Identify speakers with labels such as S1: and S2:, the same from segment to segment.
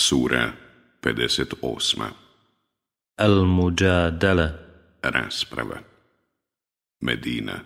S1: Sura 58 Al-Mujadala Rasprava Medina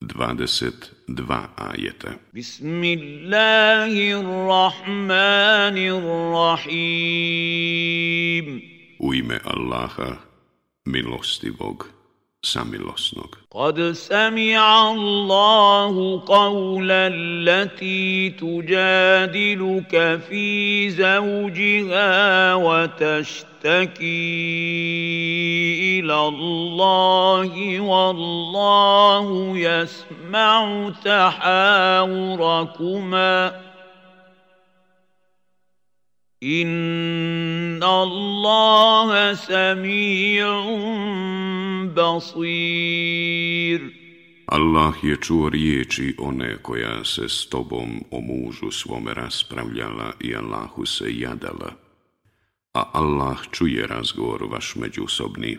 S1: 22 ajeta Bismillahirrahmanirrahim U ime Allaha, milostivog. Bismillahirrahmanirrahim
S2: قد سمع الله قول التي تجادلك في زوجها وتشتكي إلى الله والله يسمع تحاوركما إن الله سميع
S1: basir. Allah je čuo riječi one koja se s tobom o mužu svome raspravljala i Allahu se jadala. A Allah čuje razgovor vaš međusobni,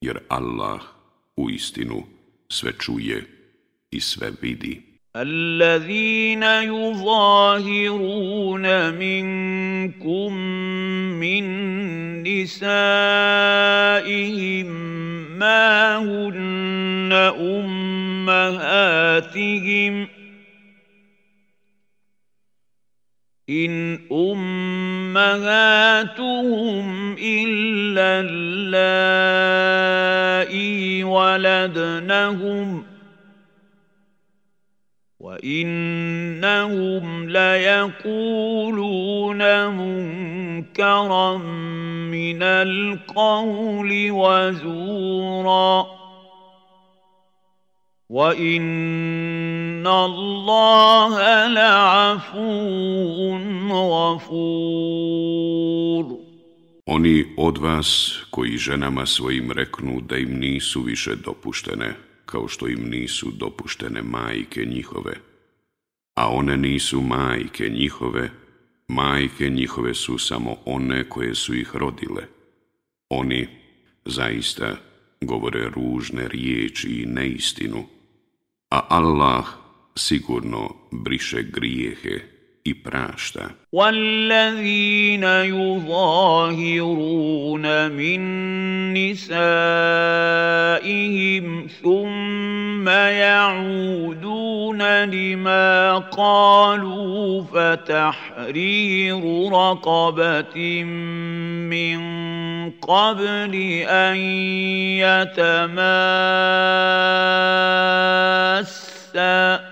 S1: jer Allah u istinu sve čuje i sve vidi.
S3: Allazina yuzahiruna minkum min نسائهم ما هن أمهاتهم ۖ إن أمهاتهم إلا اللائي ولدنهم وإنهم ليقولون منكر munkaran min al-qawli wa zura wa inna Allaha la'afun ghafur
S1: Oni od vas koji ženama svojim reknu da im nisu više dopuštene kao što im nisu dopuštene majke njihove a one nisu majke njihove majke njihove su samo one koje su ih rodile. Oni zaista govore ružne riječi i neistinu, a Allah sigurno briše grijehe. i prašta.
S4: وَالَّذِينَ يُظَاهِرُونَ مِن نِّسَائِهِمْ ثُمَّ يَعُودُونَ لِمَا قَالُوا فَتَحْرِيرُ رَقَبَةٍ مِّن قَبْلِ أَن يَتَمَاسَّا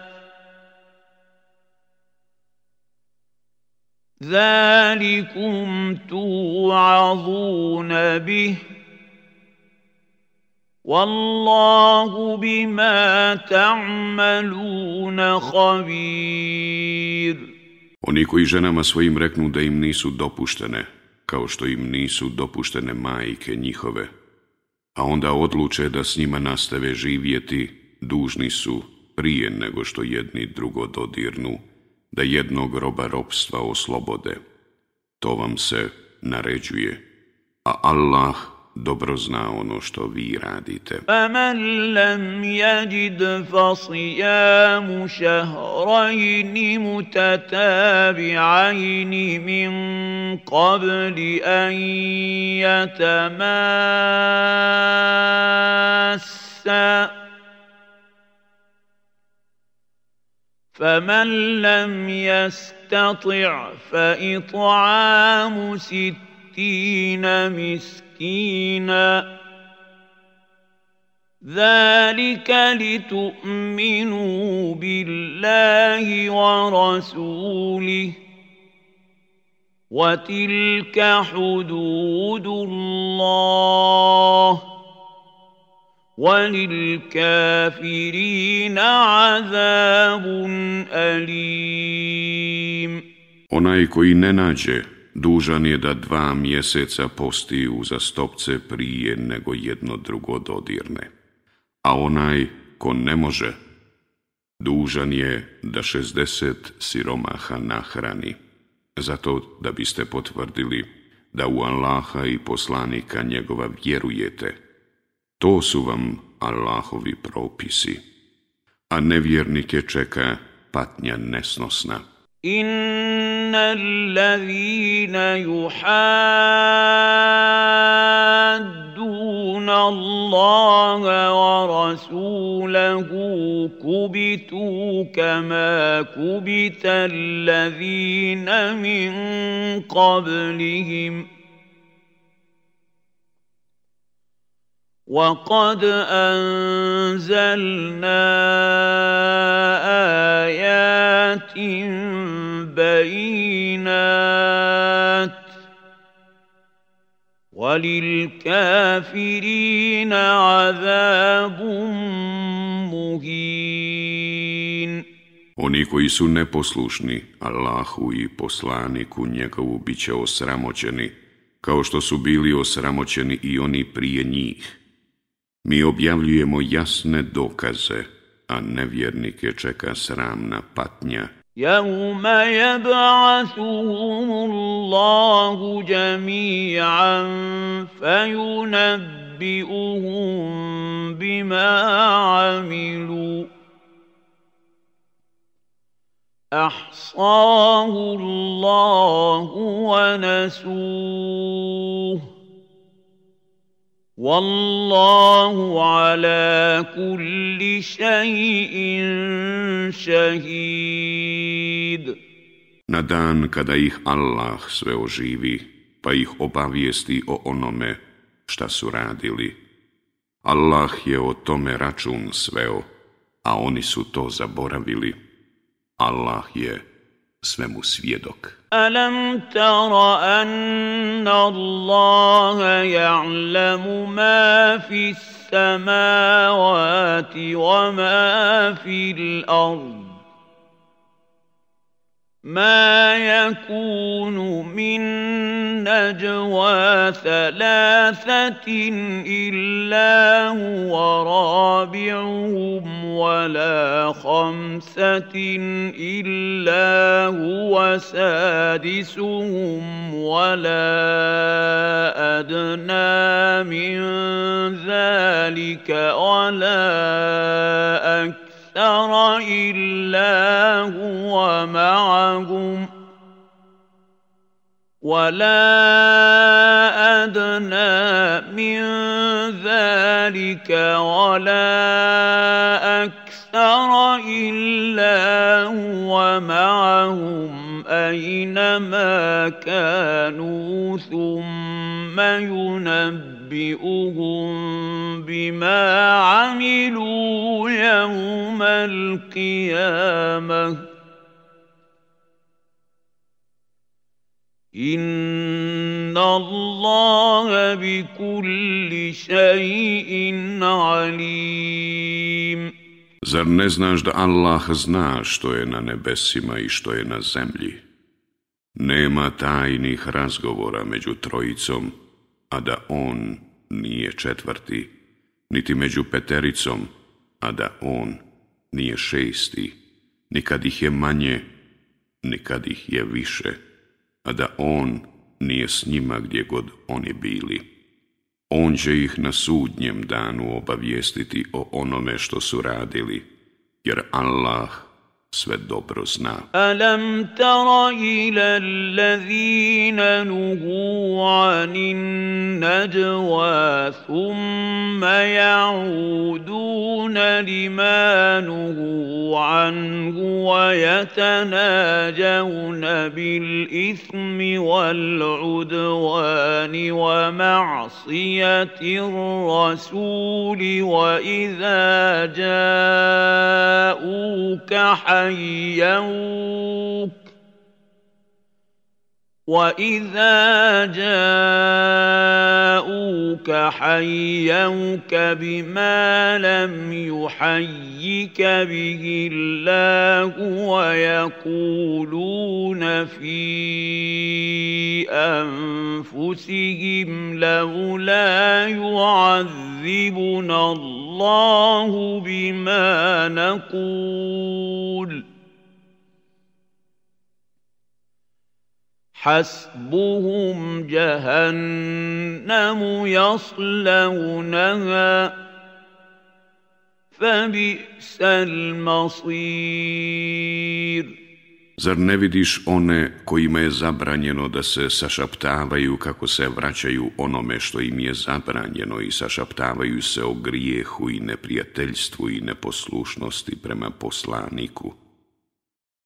S4: ذلكم توعظون به والله بما تعملون خبير
S1: Oni koji ženama svojim reknu da im nisu dopuštene, kao što im nisu dopuštene majke njihove, a onda odluče da s njima nastave živjeti, dužni su prije nego što jedni drugo dodirnu, da jednog roba robstva oslobode. To vam se naređuje, a Allah dobro zna ono što vi radite.
S5: Pa man lam jeđid fasijamu šahrajni mutatabi'ajni min qabli an jatamasa. فمن لم يستطع فإطعام ستين مسكينا ذلك لتؤمنوا بالله ورسوله وتلك حدود الله وَلِلْكَافِرِينَ
S1: عَذَابٌ أَلِيمٌ Onaj koji ne nađe, dužan je da dva mjeseca posti u zastopce prije nego jedno drugo dodirne. A onaj ko ne može, dužan je da 60 siromaha nahrani. Zato da biste potvrdili da u Allaha i poslanika njegova vjerujete – To su vam Allahovi propisi, a nevjernike čeka patnja nesnosna.
S6: Inna allazina الذين Allaha wa rasulahu kubitu kama kubita allazina min قبلهم ۖ وقد انزلنا ايات بينات وللكافرين عذاب مهين
S1: Oni koji su neposlušni Allahu i poslaniku njegovu bit će osramoćeni, kao što su bili osramoćeni i oni prije njih. Mi objavljujemo jasne dokaze, a nevjernike čeka sramna patnja.
S7: يَوْمَ يَبْعَثُهُمُ اللَّهُ جَمِيعًا فَيُنَبِّئُهُم بِمَا عَمِلُوا أَحْصَاهُ اللَّهُ وَنَسُوهُ Wallahu ala kulli shay'in
S1: shahid. Na dan kada ih Allah sve oživi, pa ih obavijesti o onome šta su radili, Allah je o tome račun sveo, a oni su to zaboravili. Allah je svemu svjedok.
S8: ألم تر أن الله يعلم ما في السماوات وما في الأرض ما يكون من نجوى ثلاثة إلا هو رابعهم ولا خمسة إلا هو سادسهم ولا أدنى من ذلك ولا أكثر تر إلا هو معهم ولا أدنى من ذلك ولا أكثر إلا هو معهم أينما كانوا ثم ينبئهم bima amilu yawma al-qiyamah Inna Allah bi kulli shay'in alim
S1: Zar ne znaš da Allah zna što je na nebesima i što je na zemlji? Nema tajnih razgovora među trojicom, a da on nije četvrti niti među petericom, a da on nije šesti, nikad ih je manje, nikad ih je više, a da on nije s njima gdje god oni bili. On će ih na sudnjem danu obavijestiti o onome što su radili, jer Allah sve dobro zna.
S9: Alam tara ila allazina nuhu anin najwa thumma ya'uduna lima nuhu anhu wa yatanajawna bil ithmi wal udwani wa ma'siyati rasuli wa idha ja'uka 语言无。واذا جاءوك حيوك بما لم يحيك به الله ويقولون في انفسهم لولا يعذبنا الله بما نقول حسبهم جهنم يصلونها فبئس المصير
S1: Zar ne vidiš one kojima je zabranjeno da se sašaptavaju kako se vraćaju onome što im je zabranjeno i sašaptavaju se o grijehu i neprijateljstvu i neposlušnosti prema poslaniku?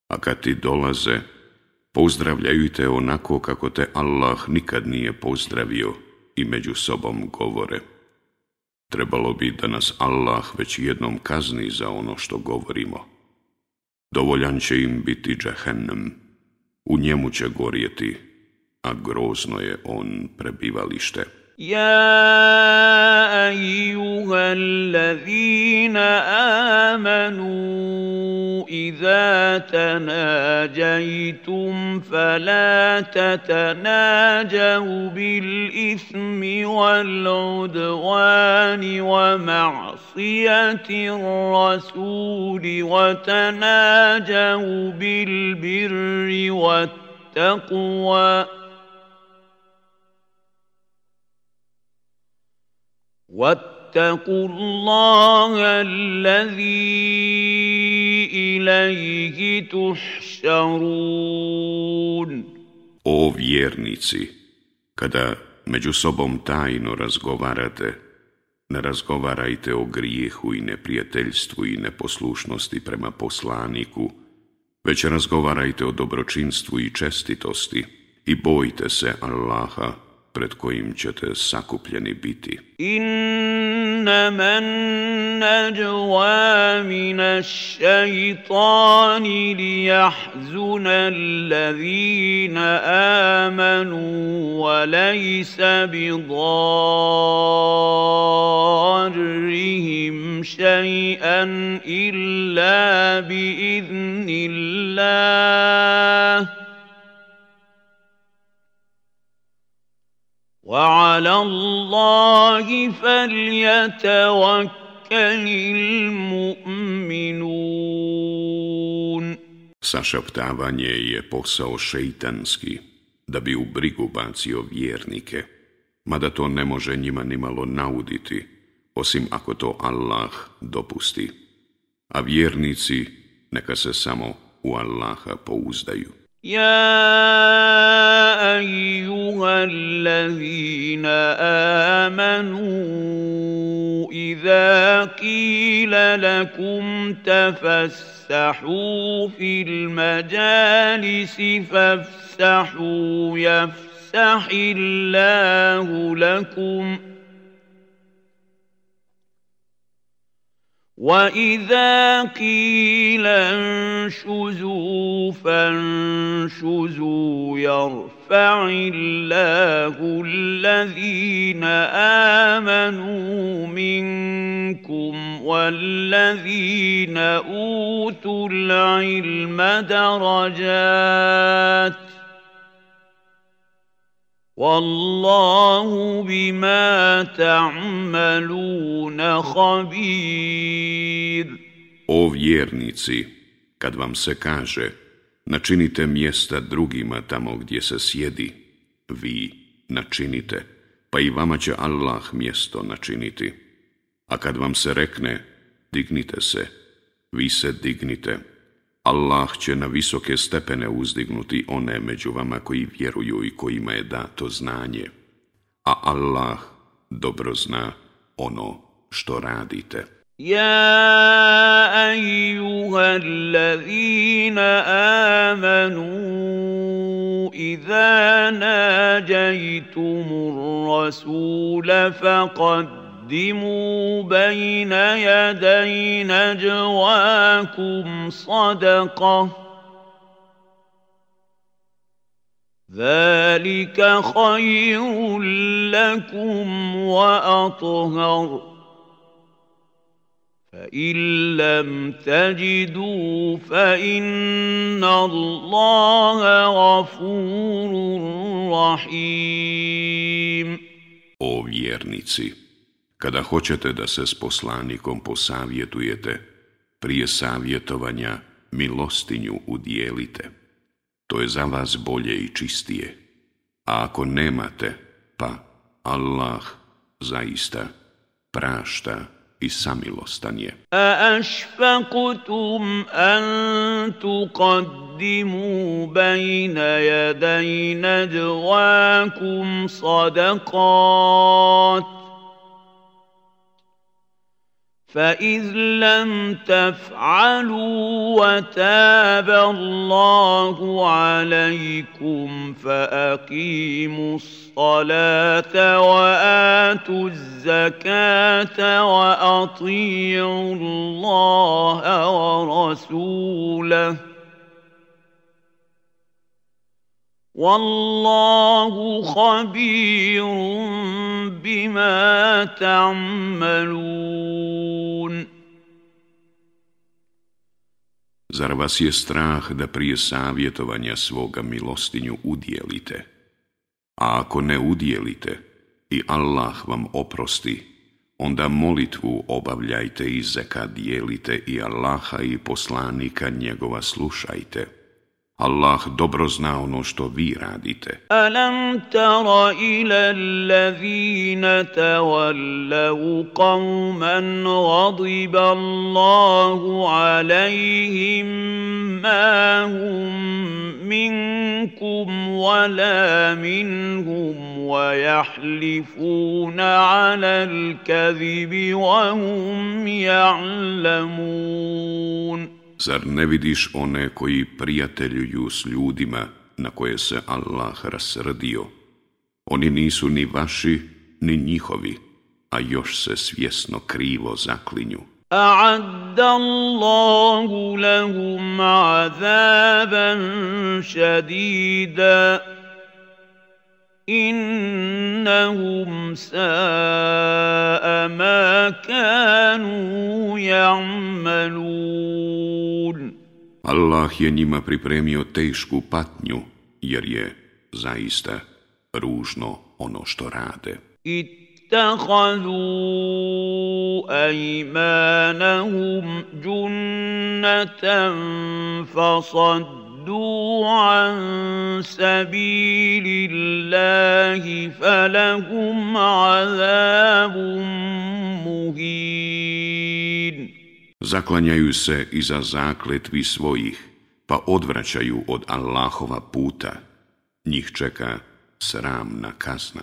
S1: A kad ti dolaze, pozdravljajte onako kako te Allah nikad nije pozdravio i među sobom govore. Trebalo bi da nas Allah već jednom kazni za ono što govorimo. Dovoljan će im biti džahennem, u njemu će gorjeti, a grozno je on prebivalište.
S10: يا ايها الذين امنوا اذا تناجيتم فلا تتناجوا بالاثم والعدوان ومعصيه الرسول وتناجوا بالبر والتقوى واتقوا الله الذي إليه تحشرون
S1: O vjernici, kada među sobom tajno razgovarate, ne razgovarajte o grijehu i neprijateljstvu i neposlušnosti prema poslaniku, već razgovarajte o dobročinstvu i čestitosti i bojte se Allaha, pred kojim ćete sakupljeni biti.
S11: Inna man najwa min ash-shaytani liyahzuna alladhina amanu wa laysa bidarrihim shay'an illa bi idhnillah. وعلى الله فليتوكل المؤمنون
S1: Sašaptavanje je posao šeitanski, da bi u brigu bacio vjernike, mada to ne može njima nimalo nauditi, osim ako to Allah dopusti. A vjernici neka se samo u Allaha pouzdaju.
S12: يا ايها الذين امنوا اذا قيل لكم تفسحوا في المجالس فافسحوا يفسح الله لكم ۖ وَإِذَا قِيلَ انشُزُوا فَانشُزُوا يَرْفَعِ اللَّهُ الَّذِينَ آمَنُوا مِنكُمْ وَالَّذِينَ أُوتُوا الْعِلْمَ دَرَجَاتٍ Wallahu bima ta'maluna khabir.
S1: O vjernici, kad vam se kaže, načinite mjesta drugima tamo gdje se sjedi, vi načinite, pa i vama će Allah mjesto načiniti. A kad vam se rekne, dignite se, vi se dignite. Allah će na visoke stepene uzdignuti one među vama koji vjeruju i kojima je dato znanje, a Allah dobro zna ono što radite.
S13: Ja ajuha allazina amanu idha nađajtumu rasula faqad قدموا بين يدي نجواكم صدقة ذلك خير لكم وأطهر فإن لم تجدوا فإن الله غفور
S1: رحيم O vjernici, kada hoćete da se s poslanikom posavjetujete, prije savjetovanja milostinju udijelite. To je za vas bolje i čistije. A ako nemate, pa Allah zaista prašta i samilostan je. A
S14: ašfakutum an tuqaddimu bajna jadajna dvakum sadakat. فإذ لم تفعلوا وتاب الله عليكم فأقيموا الصلاة وآتوا الزكاة وأطيعوا الله ورسوله Wallahu khabirun bima ta'malun.
S1: Zar vas je strah da prije savjetovanja svoga milostinju udjelite? A ako ne udjelite i Allah vam oprosti, onda molitvu obavljajte i zeka dijelite i Allaha i poslanika njegova slušajte. Allah dobro zna ono što vi radite.
S15: Alam tara ila allazina tawallu qauman ghadiba Allahu alayhim ma hum minkum wa la minhum wa yahlifuna ala al-kadhibi wa hum ya'lamun.
S1: Zar ne vidiš one koji prijateljuju s ljudima na koje se Allah rasrdio? Oni nisu ni vaši, ni njihovi, a još se svjesno krivo zaklinju.
S16: A'adda Allahu lahum azaban šadida. Innahum sa'a ma kanu ya'malun
S1: Allah je njima pripremio tešku patnju jer je zaista ružno ono što rade
S17: اتخذوا أيمانهم جنة فصدوا صدوا عن سبيل الله فلهم عذاب
S1: مهين Zaklanjaju se iza zakletvi svojih, pa odvraćaju od Allahova puta. Njih čeka sramna kazna.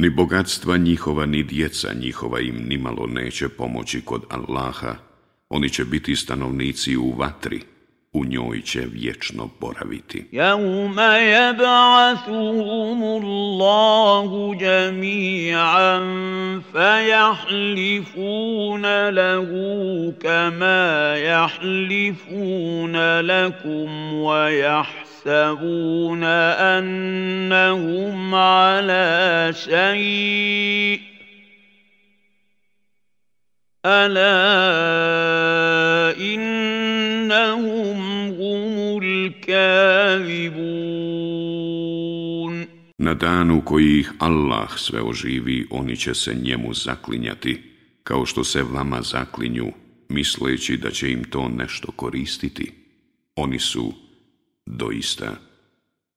S1: ni bogatstva njihova, ni djeca njihova im nimalo neće pomoći kod Allaha, oni će biti stanovnici u vatri, u njoj će vječno boraviti. Jaume je ba'athuhumu Allahu jami'an, fa jahlifuna lahu kama jahlifuna lakum, wa jahlifuna
S18: يَحْسَبُونَ أَنَّهُمْ عَلَى شَيْءٍ أَلَا إِنَّهُمْ هُمُ الْكَاذِبُونَ Na danu
S1: koji ih Allah sve oživi, oni će se njemu zaklinjati, kao što se vama zaklinju, misleći da će im to nešto koristiti. Oni su... Doista,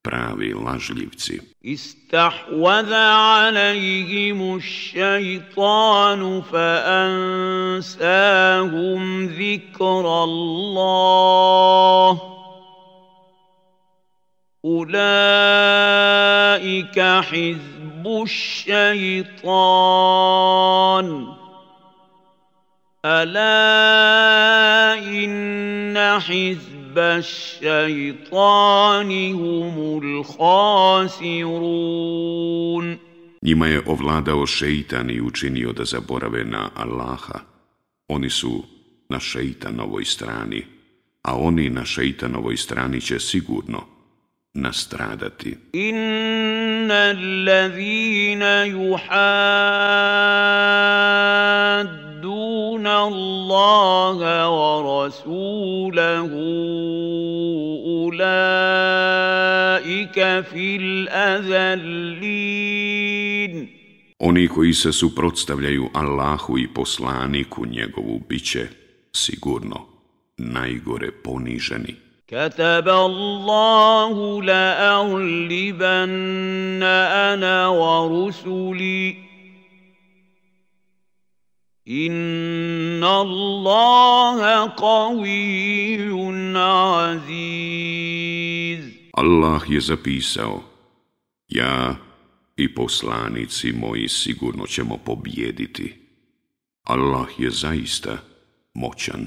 S1: pravi lažljivci.
S19: Istahvada alaihimu šajtanu fa ansahum zikra Allah. أولئك حزب الشيطان ألا إن حزب الشَّيْطَانِ هُمُ
S1: الْخَاسِرُونَ Njima je ovladao šeitan i učinio da zaborave na Allaha. Oni su na šeitanovoj strani, a oni na šeitanovoj strani će sigurno nastradati.
S20: Inna allazina juhad الله ورسوله أولئك في الأذلين
S1: Oni koji se suprotstavljaju Allahu i poslaniku njegovu biće sigurno najgore poniženi.
S21: كتب الله لأغلبن أنا ورسلي
S1: Inna Allaha qawiyyun aziz. Allah je zapisao: Ja i poslanici moji sigurno ćemo pobijediti. Allah je zaista moćan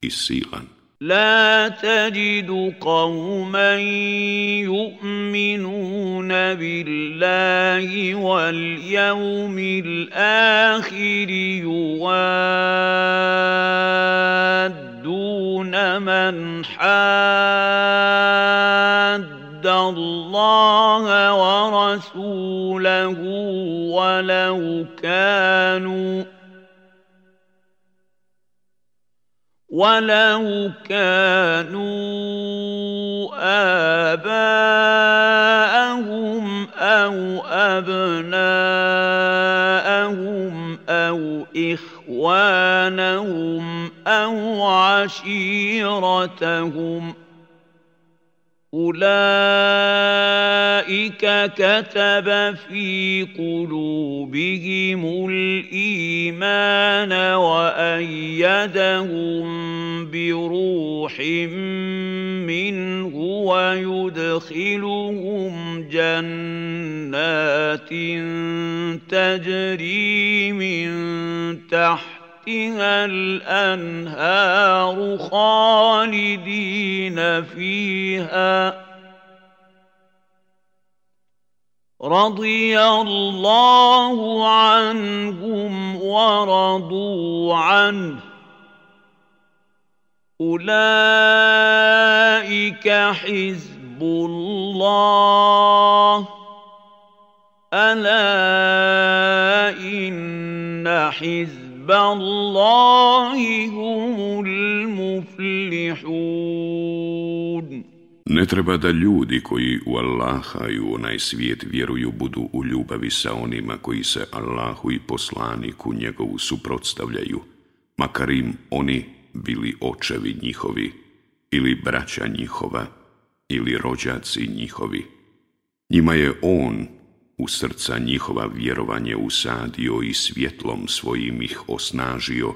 S1: i silan.
S22: لا تجد قوما يؤمنون بالله واليوم الاخر يوادون من حاد الله ورسوله ولو كانوا ولو كانوا آباءهم أو أبناءهم أو إخوانهم أو عشيرتهم ۖ أولئك كتب في قلوبهم الإيمان وأيدهم بروح منه ويدخلهم جنات تجري من تحت تحتها الأنهار خالدين فيها رضي الله عنهم ورضوا عنه أولئك
S1: حزب الله ألا إن حزب Allahi humul Ne treba da ljudi koji u Allaha i u onaj svijet vjeruju budu u ljubavi sa onima koji se Allahu i poslaniku njegovu suprotstavljaju, makar im oni bili očevi njihovi, ili braća njihova, ili rođaci njihovi. Njima je on u srca njihova vjerovanje usadio i svjetlom svojim ih osnažio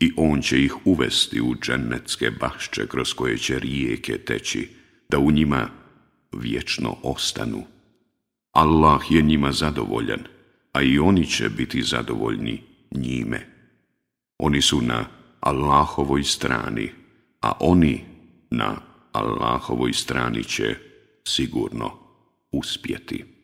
S1: i on će ih uvesti u dženecke bašče kroz koje će rijeke teći, da u njima vječno ostanu. Allah je njima zadovoljan, a i oni će biti zadovoljni njime. Oni su na Allahovoj strani, a oni na Allahovoj strani će sigurno uspjeti.